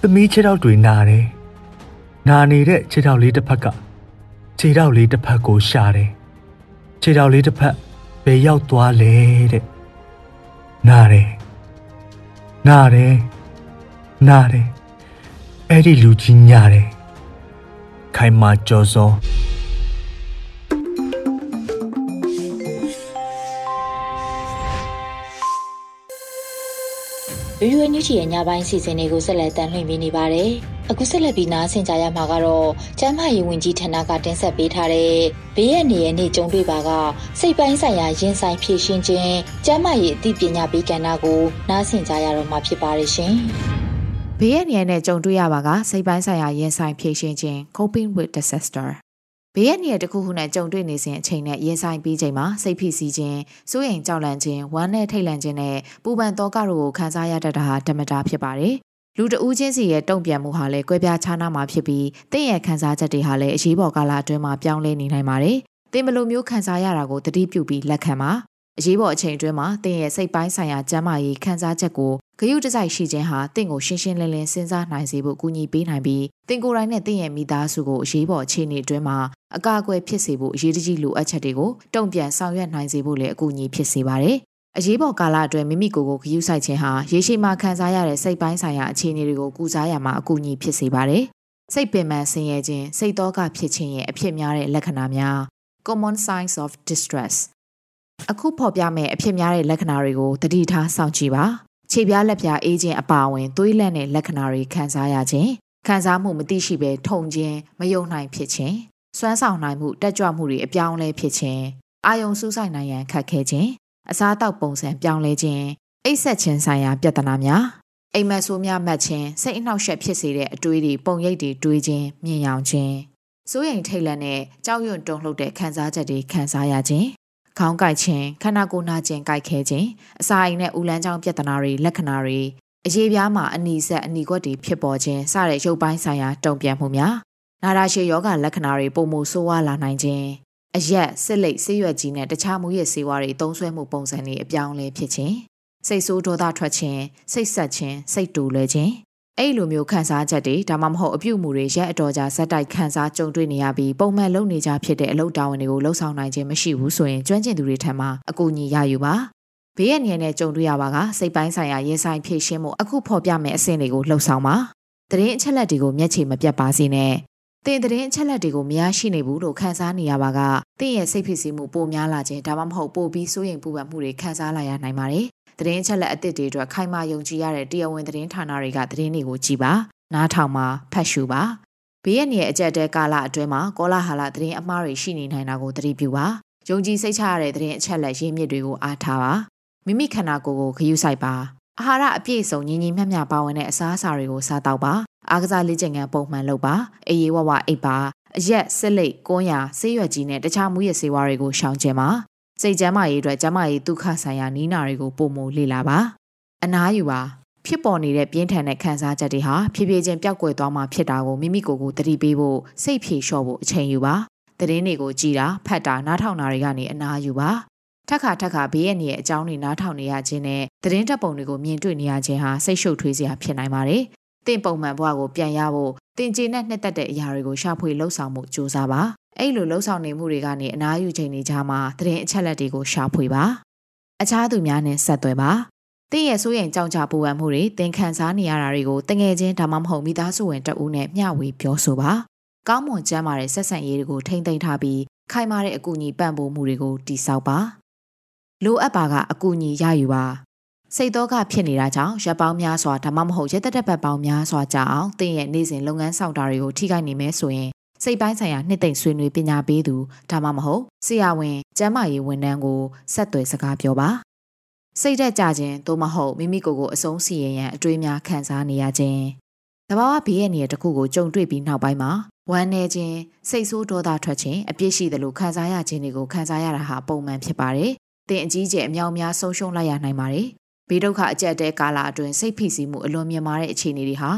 သမီးခြေထောက်တွေနာတယ်နာနေတဲ့ခြေထောက်လေးတစ်ဖက်ကခြေထောက်လေးတစ်ဖက်ကိုရှာတယ်ခြေထောက်လေးတစ်ဖက်ဘယ်ရောက်သွားလဲတဲ့နာတယ်နာတယ်နာတယ်အဲ့ဒီလူကြီးညာတယ်ခိုင်မာကြော်စော ရွရွညချီရဲ့ညပိုင်းစီစဉ်တွေကိုဆက်လက်တင်ပြနေပါတယ်။အခုဆက်လက်ပြီးနားဆင်ကြရမှာကတော့ကျမ်းမာရေးဝန်ကြီးဌာနကတင်ဆက်ပေးထားတဲ့ဘေးရနေရဲ့နေ့ကျုံတွေ့ပါကစိတ်ပိုင်းဆိုင်ရာရင်ဆိုင်ဖြည့်ရှင်းခြင်းကျမ်းမာရေးအသိပညာပေးကဏ္ဍကိုနားဆင်ကြရတော့မှာဖြစ်ပါတယ်ရှင်။ဘေးရနေနဲ့ကြုံတွေ့ရပါကစိတ်ပိုင်းဆိုင်ရာရင်ဆိုင်ဖြည့်ရှင်းခြင်း coping with disaster ဘေးရနေတစ်ခုခုနဲ့ကြုံတွေ့နေစဉ်အချိန်နဲ့ရင်ဆိုင်ပြီးချိန်မှာစိတ်ဖိစီးခြင်းစိုးရိမ်ကြောက်လန့်ခြင်းဝမ်းနဲ့ထိတ်လန့်ခြင်းနဲ့ပူပန်သောကတို့ကိုခံစားရတတ်တာဟာဓမ္မတာဖြစ်ပါတယ်။လူတဦးချင်းစီရဲ့တုံ့ပြန်မှုဟာလည်းကွဲပြားခြားနားမှာဖြစ်ပြီးတင့်ရဲ့ခံစားချက်တွေဟာလည်းအရေးပေါ်ကာလအတွင်းမှာပြောင်းလဲနေနိုင်ပါတယ်။သင်ဘလိုမျိုးခံစားရတာကိုတတိပြုပြီးလက်ခံပါအရေးပေါ်အချိန်အတွင်းမှာသင်ရဲ့စိတ်ပိုင်းဆိုင်ရာကျန်းမာရေးခံစားချက်ကို ဂရုတစိုက်ရှိခြင်းဟာသင်ကိုရှင်းရှင်းလင်းလင်းစဉ်းစားနိုင်စေဖို့ကူညီပေးနိုင်ပြီးသင်ကိုယ်တိုင်နဲ့သင်ရဲ့မိသားစုကိုအရေးပေါ်အခြေအနေအတွင်းမှာအကာအကွယ်ဖြစ်စေဖို့အရေးတကြီးလိုအပ်ချက်တွေကိုတုံ့ပြန်ဆောင်ရွက်နိုင်စေဖို့လည်းအကူအညီဖြစ်စေပါတယ်။အရေးပေါ်ကာလအတွင်းမိမိကိုယ်ကိုဂရုစိုက်ခြင်းဟာရေရှည်မှာခံစားရတဲ့စိတ်ပိုင်းဆိုင်ရာအခြေအနေတွေကိုကုစားရမှာအကူအညီဖြစ်စေပါတယ်။စိတ်ပင်ပန်းဆင်းရဲခြင်းစိတ်တော့ကဖြစ်ခြင်းရဲ့အဖြစ်များတဲ့လက္ခဏာများ common signs of distress အခုဖော်ပြမယ့်အဖြစ်များတဲ့လက္ခဏာတွေကိုတတိထားစောင့်ကြည့်ပါ ခြေပြားလက်ပြားအေးခြင်းအပါအဝင်သွေးလန့်တဲ့လက္ခဏာတွေခံစားရခြင်းခံစားမှုမသိရှိဘဲထုံခြင်းမယုံနိုင်ဖြစ်ခြင်းစွမ်းဆောင်နိုင်မှုတက်ကြွမှုတွေအပြောင်းလဲဖြစ်ခြင်းအာယုံစူးစိုက်နိုင်ရန်ခက်ခဲခြင်းအစားအသောက်ပုံစံပြောင်းလဲခြင်းအိပ်ဆက်ခြင်းဆိုင်ရာပြဿနာများအိမ်မက်ဆိုးများမှတ်ခြင်းစိတ်အနှောက်အယှက်ဖြစ်စေတဲ့အတွေးတွေပုံရိပ်တွေတွေးခြင်းမြင်ရောင်ခြင်းစိုးရိမ်ထိတ်လန့်တဲ့ကြောက်ရွံ့တုန်လှုပ်တဲ့ခံစားချက်တွေခံစားရခြင်း ခေါင်းကိုက်ခြင်းခန္ဓာကိုယ်နာကျင်ကိုက်ခဲခြင်းအစာအိမ်နဲ့ဦးလန်းချောင်းပြဿနာတွေလက္ခဏာတွေအရေးပြားမှာအနီဆက်အနီကွက်တွေဖြစ်ပေါ်ခြင်းစတဲ့ရုပ်ပိုင်းဆိုင်ရာတုံ့ပြန်မှုများနာတာရှည်ယောဂလက္ခဏာတွေပုံမှုဆိုးဝါးလာနိုင်ခြင်းအရက်စစ်လိတ်ဆေးရွက်ကြီးနဲ့တခြားမူရဲ့ဆေးဝါးတွေသုံးဆွဲမှုပုံစံတွေအပြောင်းလဲဖြစ်ခြင်းစိတ်ဆိုးဒေါသထွက်ခြင်းစိတ်ဆက်ခြင်းစိတ်တူလွယ်ခြင်း အဲ့လိုမျိုးခံစားချက်တွေဒါမှမဟုတ်အပြုတ်မှုတွေရက်အတော်ကြာဇက်တိုက်ခံစားကြုံတွေ့နေရပြီးပုံမှန်လုပ်နေကြဖြစ်တဲ့အလုပ်တာဝန်တွေကိုလှုပ်ဆောင်နိုင်ခြင်းမရှိဘူးဆိုရင်ကျွမ်းကျင်သူတွေထံမှအကူအညီရယူပါဘေးရနေနဲ့ကြုံတွေ့ရပါကစိတ်ပိုင်းဆိုင်ရာရင်ဆိုင်ဖြည့်ရှင်းမှုအခုဖော်ပြမယ့်အဆင့်တွေကိုလှုပ်ဆောင်ပါတရင်အချက်လက်တွေကိုမျက်ခြေမပြတ်ပါစေနဲ့။တင်သတင်းအချက်လက်တွေကိုမရရှိနေဘူးလို့ခန်းစားနေရပါကတင့်ရဲ့စိတ်ဖြစ်စီမှုပိုများလာခြင်းဒါမှမဟုတ်ပိုပြီးစိုးရိမ်ပူပန်မှုတွေခန်းစားလာရနိုင်ပါတယ်။ သတင်းအချက်လက်အသစ်တွေအတွက်ခိုင်မာယုံကြည်ရတဲ့တရားဝင်သတင်းဌာနတွေကသတင်းတွေကိုကြည်ပါ။နားထောင်ပါဖတ်ရှုပါ။ဘေးရနေအကြက်တဲကာလအတွင်းမှာကောလာဟာလသတင်းအမှားတွေရှိနေနိုင်တာကိုသတိပြုပါ။ယုံကြည်စိတ်ချရတဲ့သတင်းအချက်လက်ရင်းမြစ်တွေကိုအားထားပါ။မိမိခန္ဓာကိုယ်ကိုခရူးဆိုင်ပါ။အာဟာရအပြည့်စုံညီညီမျှမျှပါဝင်တဲ့အစားအစာတွေကိုစားတောက်ပါအားကစားလေ့ကျင့်ခန်းပုံမှန်လုပ်ပါအေးဝဝအိပ်ပါအရက်စစ်လိတ်ကွန်းရာဆေးရွက်ကြီးနဲ့တခြားမူရဆေးဝါးတွေကိုရှောင်ကျဉ်ပါ စိတ်ကျန်းမာရေးအတွက်ကျန်းမာရေးဒုက္ခဆိုင်ရာနီးနာတွေကိုပုံမလေ့လာပါအနားယူပါဖြစ်ပေါ်နေတဲ့ပြင်းထန်တဲ့ခံစားချက်တွေဟာဖြည်းဖြည်းချင်းပျောက်ကွယ်သွားမှဖြစ်တာကိုမိမိကိုယ်ကိုသတိပေးဖို့စိတ်ဖြေလျှော့ဖို့အချိန်ယူပါသတင်းတွေကိုကြည်တာဖတ်တာနားထောင်တာတွေကနေအနားယူပါထက်ခါထက်ခါဘေးရနေရဲ့အကြောင်းတွေနားထောင်နေရခြင်းနဲ့သတင်းတပ်ပုံတွေကိုမြင်တွေ့နေရခြင်းဟာစိတ်ရှုပ်ထွေးစရာဖြစ်နိုင်ပါတယ်။တင့်ပုံမှန်ဘဝကိုပြန်ရဖို့တင်ကျေနဲ့နှစ်သက်တဲ့အရာတွေကိုရှာဖွေလှုပ်ဆောင်မှုစူးစမ်းပါ။ အဲ့လိုလှုပ်ဆောင်နေမှုတွေကနေအနားယူချိန်နေကြမှာသတင်းအချက်လက်တွေကိုရှာဖွေပါ။အခြားသူများနဲ့ဆက်သွယ်ပါ။တင်းရဲ့စိုးရိမ်ကြောင်ကြပူပန်မှုတွေတင်ခံစားနေရတာတွေကိုတငယ်ချင်းဒါမှမဟုတ်မိသားစုဝင်တအူးနဲ့မျှဝေပြောဆိုပါ။ကောင်းမွန်ကျမ်းမာတဲ့ဆက်ဆံရေးတွေကိုထိမ့်သိမ်းထားပြီးခိုင်မာတဲ့အကူအညီပံ့ပိုးမှုတွေကိုတည်ဆောက်ပါ။လိုအပ်ပါကအကူအညီရယူပါစိတ်တော့ကဖြစ်နေတာကြောင့်ရပ်ပေါင်းများစွာဒါမှမဟုတ်ရက်သက်သက်ပတ်ပေါင်းများစွာကြာအောင်တင်းရဲ့နေ့စဉ်လုပ်ငန်းဆောင်တာတွေကိုထိခိုက်နေမဲဆိုရင် စိတ်ပိုင်းဆိုင်ရာနှစ်သိမ့်ဆွေးနွေးပညာပေးသူဒါမှမဟုတ်ဆရာဝန်ကျန်းမာရေးဝန်ထမ်းကိုဆက်သွယ်စကားပြောပါစိတ်သက်ကြခြင်းသို့မဟုတ်မိမိကိုယ်ကိုအဆုံးစီရင်ရန်အတွေးများခံစားနေရခြင်းတဘာဝဘေးရဲ့နေရာတစ်ခုကိုကြုံတွေ့ပြီးနောက်ပိုင်းမှာဝမ်းနည်းခြင်းစိတ်ဆိုးဒေါသထွက်ခြင်းအပြစ်ရှိသလိုခံစားရခြင်းတွေကိုခံစားရတာဟာပုံမှန်ဖြစ်ပါတယ်။တင်အကြီးကျယ်အမြောက်များဆုံးရှုံးလိုက်ရနိုင်ပါတယ်ဘေးဒုက္ခအကျက်တဲကာလအတွင်းစိတ်ဖိစီးမှုအလွန်မြင့်မားတဲ့အခြေအနေတွေဟာ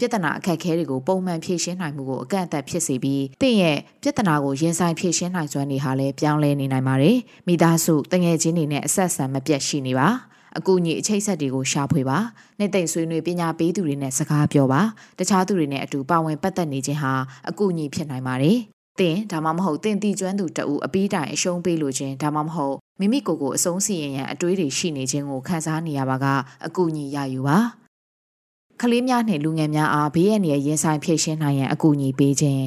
ပြဿနာအခက်အခဲတွေကိုပုံမှန်ဖြေရှင်းနိုင်မှုကိုအကန့်အသတ်ဖြစ်စေပြီးတင့်ရဲ့ပြဿနာကိုရင်ဆိုင်ဖြေရှင်းနိုင်စွမ်းတွေဟာလည်းပြောင်းလဲနေနိုင်ပါတယ်။မိသားစုတငယ်ချင်းတွေနဲ့အဆက်အဆံမပြတ်ရှိနေပါ။အကူအညီအချိတ်ဆက်တွေကိုရှာဖွေပါ။နှစ်သိမ့်ဆွေးနွေးပညာပေးသူတွေနဲ့စကားပြောပါ။တခြားသူတွေနဲ့အတူပါဝင်ပတ်သက်နေခြင်းဟာအကူအညီဖြစ်နိုင်ပါတယ်။တင်ဒါမှမဟုတ်တင်တီကျွမ်းသူတအူအပီးတိုင်အရှုံးပေးလိုခြင်းဒါမှမဟုတ်မိမိကိုယ်ကိုအဆုံးစီရင်ရန်အတွေးတွေရှိနေခြင်းကိုခံစားနေရပါကအကူအညီရယူပါ ကလေးများနဲ့လူငယ်များအားဘေးရန်ရဲ့ရင်ဆိုင်ဖြည့်ရှင်းနိုင်ရန်အကူအညီပေးခြင်း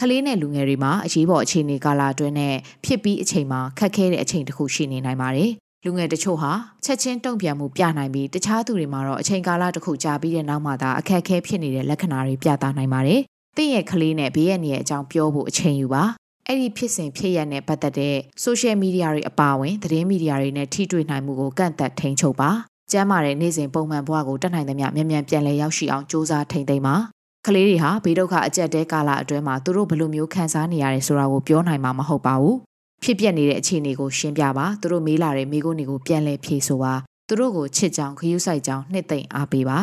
ကလေးနဲ့လူငယ်တွေမှာအရေးပေါ်အခြေအနေကာလအတွင်းနဲ့ဖြစ်ပြီးအချိန်မှာခက်ခဲတဲ့အချိန်တစ်ခုရှိနေနိုင်ပါတယ်လူငယ်တချို့ဟာချက်ချင်းတုံ့ပြန်မှုပြနိုင်ပြီးတခြားသူတွေမှာတော့အချိန်ကာလတစ်ခုကြာပြီးတဲ့နောက်မှသာအခက်အခဲဖြစ်နေတဲ့လက္ခဏာတွေပြသနိုင်ပါတယ်။တင့်ရဲ့ကလေးနဲ့ဘေးရန်ရဲ့အကြောင်းပြောဖို့အချိန်ယူပါအဲ့ဒီဖြစ်စဉ်ဖြစ်ရတဲ့ပတ်သက်တဲ့ social media တွေအပါအဝင်သတင်းမီဒီယာတွေနဲ့ထိတွေ့နိုင်မှုကိုကန့်သက်ထိန်းချုပ်ပါ ကျမ်းမာတဲ့နေ့စဉ်ပုံမှန်ဘဝကိုတက်နိုင်သမျှမြန်မြန်ပြန်လည်ရောက်ရှိအောင်စ조사ထိန်းသိမ်းပါကလေးတွေဟာဘေးဒုက္ခအကျက်တဲကာလအတွင်းမှာသူတို့ဘယ်လိုမျိုးခံစားနေရတယ်ဆိုတာကိုပြောနိုင်မှာမဟုတ်ပါဘူးဖြစ်ပျက်နေတဲ့အခြေအနေကိုရှင်းပြပါသူတို့မေးလာတဲ့မိကုန်းတွေကိုပြန်လည်ဖြေဆိုပါသူတို့ကိုချစ်ကြောင်ခရူးဆိုင်ကြောင်နှစ်သိမ့်အားပေးပါ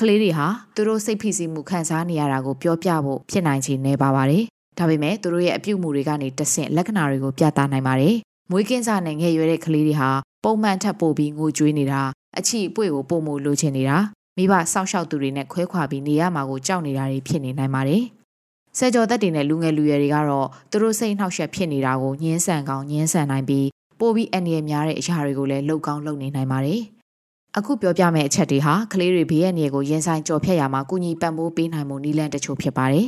ကလေးတွေဟာသူတို့စိတ်ဖိစီးမှုခံစားနေရတာကိုပြောပြဖို့ဖြစ်နိုင်ခြေနေပါပါတယ်ဒါပေမဲ့သူတို့ရဲ့အပြုအမူတွေကနေတဆင့်လက္ခဏာတွေကိုပြသနိုင်ပါတယ်။မွေးကင်းစနဲ့ငယ်ရွယ်တဲ့ကလေးတွေဟာပုံမှန်ထပ်ပို့ပြီးငိုကြွေးနေတာ အချီအပွေကိုပုံမှုလိုချင်နေတာမိဘစောင့်ရှောက်သူတွေနဲ့ခွဲခွာပြီးနေရမှာကိုကြောက်နေတာတွေဖြစ်နေနိုင်ပါတယ်။ဆယ်ကျော်သက်တွေနဲ့လူငယ်လူရွယ်တွေကတော့သူတို့စိတ်နှောက်ယှက်ဖြစ်နေတာကိုညှင်းဆန်ကောင်းညှင်းဆန်နိုင်ပြီးပိုပြီးအန္တရာယ်များတဲ့အရာတွေကိုလည်းလှုပ်ကောင်းလုပ်နေနိုင်ပါတယ်။အခုပြောပြမယ့်အချက်တွေဟာကလေးတွေဘေးရန်တွေကိုရင်ဆိုင်ကြော်ဖြတ်ရမှာကုညီပံ့ပိုးပေးနိုင်မှုနည်းလမ်းတချို့ဖြစ်ပါတယ်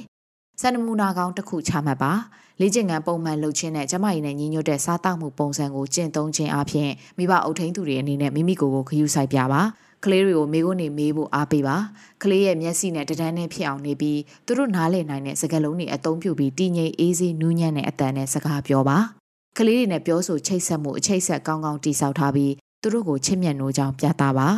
စံနမူနာကောင်းတစ်ခုချမှတ်ပါလေ့ကျင့်ခန်းပုံမှန်လုပ်ခြင်းနဲ့ကျမကြီးနဲ့ညီညွတ်တဲ့စားတောက်မှုပုံစံကိုကျင့်သုံးခြင်းအပြင်မိဘအုပ်ထိန်းသူတွေအနေနဲ့မိမိကိုယ်ကိုခရူးဆိုင်ပြပါကလေးတွေကိုမေးခွန်းနေမေးဖို့အားပေးပါကလေးရဲ့မျက်စိနဲ့တဒန်းနဲ့ဖြစ်အောင်နေပြီးသူတို့နားလည်နိုင်တဲ့စကားလုံးတွေအသုံးပြုပြီးတည်ငြိမ်အေးဆေးနူးညံ့တဲ့အတန်နဲ့စကားပြောပါကလေးတွေနဲ့ပြောဆိုချိတ်ဆက်မှုအချိတ်ဆက်ကောင်းကောင်းတိဆောက်ထားပြီးသူတို့ကိုချစ်မြတ်နိုးကြောင်းပြသပါ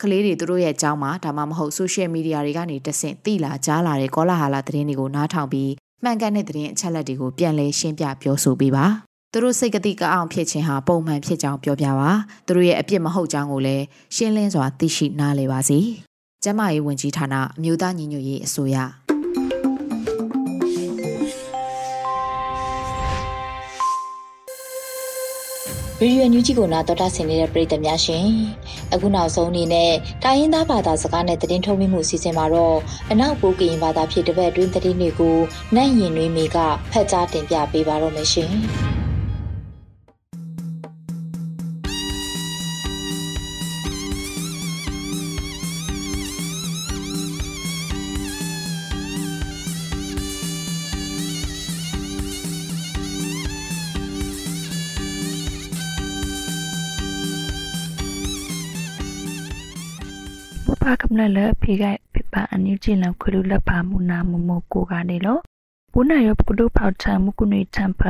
ကလေးတွေသူတို့ရဲ့အကြောင်းမှာဒါမှမဟုတ် social media တွေကနေတဆင့်သိလာကြားလာတဲ့ကောလာဟာလာသတင်းတွေကိုနားထောင်ပြီးမှန်ကန်တဲ့သတင်းအချက်အလက်တွေကိုပြန်လည်ရှင်းပြပြောဆိုပေးပါသူတို့စိတ်ကတိကအောင်ဖြစ်ခြင်းဟာပုံမှန်ဖြစ်ကြောင်းပြောပြပါသူတို့ရဲ့အပြစ်မဟုတ်ကြောင်းကိုလည်းရှင်းလင်းစွာသိရှိနားလည်ပါစေကျမရေးဝန်ကြီးဌာနအမျိုးသားညီညွတ်ရေးအစိုးရ ရေဒီယိုညူဂျီကိုနာတော်တာဆင်နေတဲ့ပရိသတ်များရှင်အခုနောက်ဆုံးအနေနဲ့တိုင်းရင်းသားဘာသာစကားနဲ့သတင်းထုတ်မှုအစီအစဉ်မှာတော့အနောက်ပိုးကရင်ဘာသာဖြစ်တဲ့ဘက်အတွင်းသတင်းတွေကိုနိုင်ရင်နှွေးမေကဖတ်ကြားတင်ပြပေးပါတော့မယ်ရှင် မလလဖေကဖေပါအန်ယူဂျီလံခွလူလက်ပါမူနာမမကိုကနေလောပူနာယောပကဒုဖောက်ချံမကုနေတမ်ဖ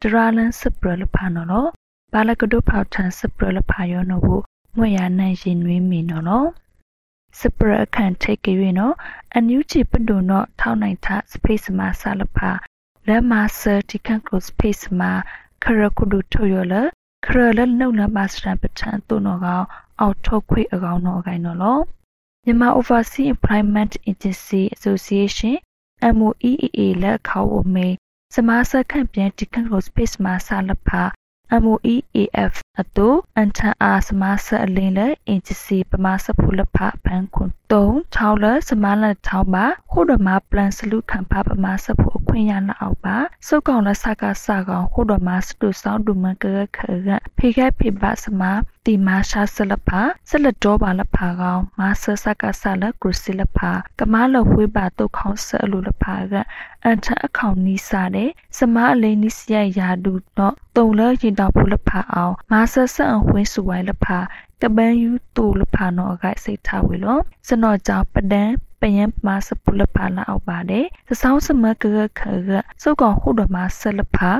ဒရာလန်စပရလဖာနော်လောဘာလကဒုဖောက်ချံစပရလဖာယောနော်ဘူးငွေရနိုင်ရင်နွေးမီနော်လောစပရအခန့်ထိတ်ကြွေနော်အန်ယူဂျီပဒုနော်ထောင်းနိုင်တာစပိတ်စမဆာလဖာလက်မဆာတီကန်ကလောစပိတ်စမခရကုဒုထိုယောလခရလနှုတ်လမစရပထန်တုနောကောင်အောက်ထုတ်ခွေအကောင်နော်အကိုင်နော်လော မြန်မာ Overseas Employment Agency Association MOEEA လက်ခေါဝမေစမားစခန့်ပြန်ဒီကန်ကို space မှာဆလဖာ MOEAF အတူအန်ထန်အားစမားဆအလင်းလက် agency ပမာစဖူလဖဘန်ခွန်3ချောင်းလစမားလက်ချောင်းပါခုဒမပလန်စလူခံဖပမာစဖူအခွင့်ရနာအောက်ပါစုတ်ကောင်လစကားစကောင်ခုဒမစတူဆောင်ဒူမကရခရဖေခဲဖေပါစမားတီမာရှာဆလဖာဆလတော်ပါလဖာကောင်မာဆစကာဆလကရုစီလဖာကမာလဝေးပါတုတ်ခေါဆအလူလဖာကအန်ထအခေါင်နီးစားတဲ့စမားအလေးနီးစရရာဒူတော့တုံလရင်တော်ဖူလဖာအောင်မာဆဆန်ဝင်းစုဝိုင်လဖာကပန်းယူတူလဖာနော်အကစိတ်ထားဝေလို့စနော်ကြောင့်ပဒန်းပယံမာစပုလဖာလာအောက်ပါတယ်သဆောင်းစမကကခရစုတ်ကောင်ခုတော်မှာဆလဖာ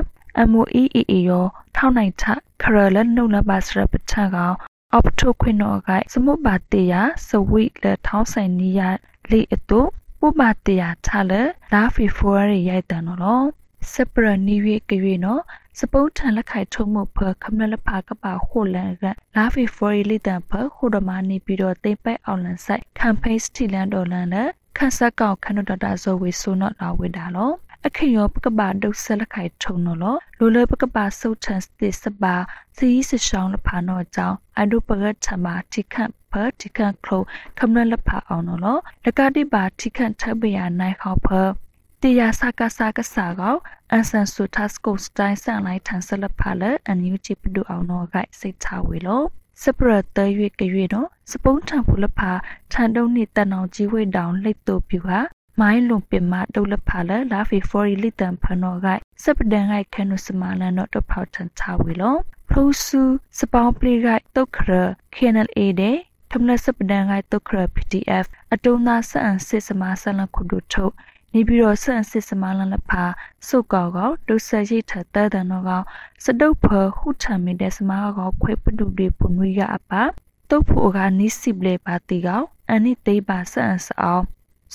MOEEA ရောထောက်နိုင်ထခရလနှုတ်လပါစရပထကောင်အော့ထုခွနောကစမုပါတေယစဝိလထောင်းဆိုင်နီယာလေအတုပုပတေယထလလာဖီဖိုရရိုက်တန်နော်စပရနီဝေကရွေနော် စပုတ်ထန်လက်ခိုက်ထုံမှုဖခမလဖာကပါခိုလန်ကလာဖီဖိုရီလီတန်ဖခိုဒမနီပြီးတော့တိပိုက်အောင်လန်ဆိုင်ကမ်ပိန်းစတီလန်ဒေါ်လန်နဲ့ခန့်ဆက်ကောက်ခနဒတာဇိုဝေဆိုနော်လာဝေတာလောအခေယောပကပါဒုဆလခိုင်ထုံနော်လောလိုလပကပါဆုတ်ထန်စတိစပါစီစရှောင်းလဖာနော်ကြောင့်အဒုပရထမတိခန့်ဖတိခန့်ခလိုခမနလဖာအောင်နော်လောလကတိပါတိခန့်ထပရနိုင်ခေါဖ တေယာစကာစကာစာကောအန်ဆန်ဆူတာစကိုစတိုင်းဆန်လိုက်ထန်ဆလဖာလအန်ယူချီပဒူအောင်နော်ကစိတ်ချဝေလို့စပရတရွေကရွေတော့စပုံးထံဖူလဖာထန်တုံးနေတန်အောင်ကြီးဝိတောင်လိတ်တူပြူဟာမိုင်းလုံပင်မဒုလဖာလလာဖီဖော်ရီလီတန်ဖနောဂိုက်စပဒန်ဂိုက်ခနုစမလန်တော့တဖောက်ထန်ချဝေလို့ဖရူဆူစပောင်းပလီဂိုက်တုတ်ခရ KNL တဲ့ထမနစပဒန်ဂိုက်တုတ်ခရ PDF အတုံးသားဆန်စစ်စမဆန်လခုဒုထုတ် နေပြီးတော့ဆန်စစ်စမလန်လဖာစုတ်ကောက်ကောဒုဆရိထတဲတန်တော့ကောစတုတ်ဖဟုထံမီတဲ့စမာကောခွေပဒုတွေပွန်ဝီကအပါတုတ်ဖို့ကနိစိပလေပါတီကောအနိတေးပါဆန်စအောင်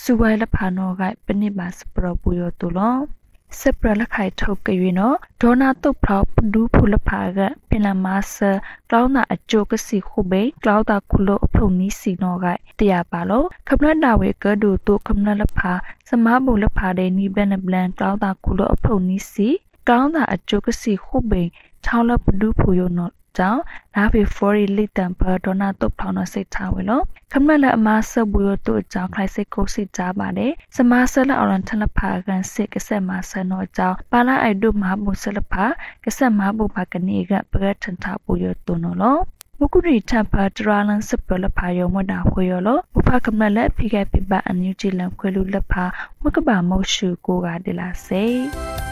စုဝဲလဖာနောကပနိပါစပရပူယောတူလော စပရလခိုင်ထုတ်ကြွေနော်ဒေါနာတုတ်ဖောက်ပဒူးဖုလဖာကပင်လမဆာကလောင်းနာအကျိုးကစီခုဘေကလောင်းတာခုလိုအဖုန်နီးစီနော်ကတရားပါလို့ခမနနာဝေကဒူတုခမနလဖာစမဘူလဖာတဲ့နီဘလန်ဘလန်ကလောင်းတာခုလိုအဖုန်နီးစီကောင်းတာအကျိုးကစီခုဘေချောင်းလပဒူးဖူယောနော် ကြောင့်လာဖေဖော်ရီလီတန်ဘာဒေါနာတုတ်ဖောင်းတော့စိတ်ထားဝင်လို့ခမလက်အမဆဘူရတို့အကြောင်းခိုင်စိတ်ကိုစိတ်ကြပါတယ်စမဆလအော်လန်ထလဖာကန်စစ်ကဆက်မဆန်တော့အကြောင်းပါလာအိုက်တို့မဟာဆလဖာကဆက်မဘူပါကနေကပရက်ထန်တာပူရတုံနော်မကုရီထပ်ပါတရာလန်စပလဖာယောမဒါခွေယောလဥပကမလက်ဖိကပိပအန်ယူဂျီလန်ခွေလူလဖာမကဘာမောရှုကိုကဒလာစေ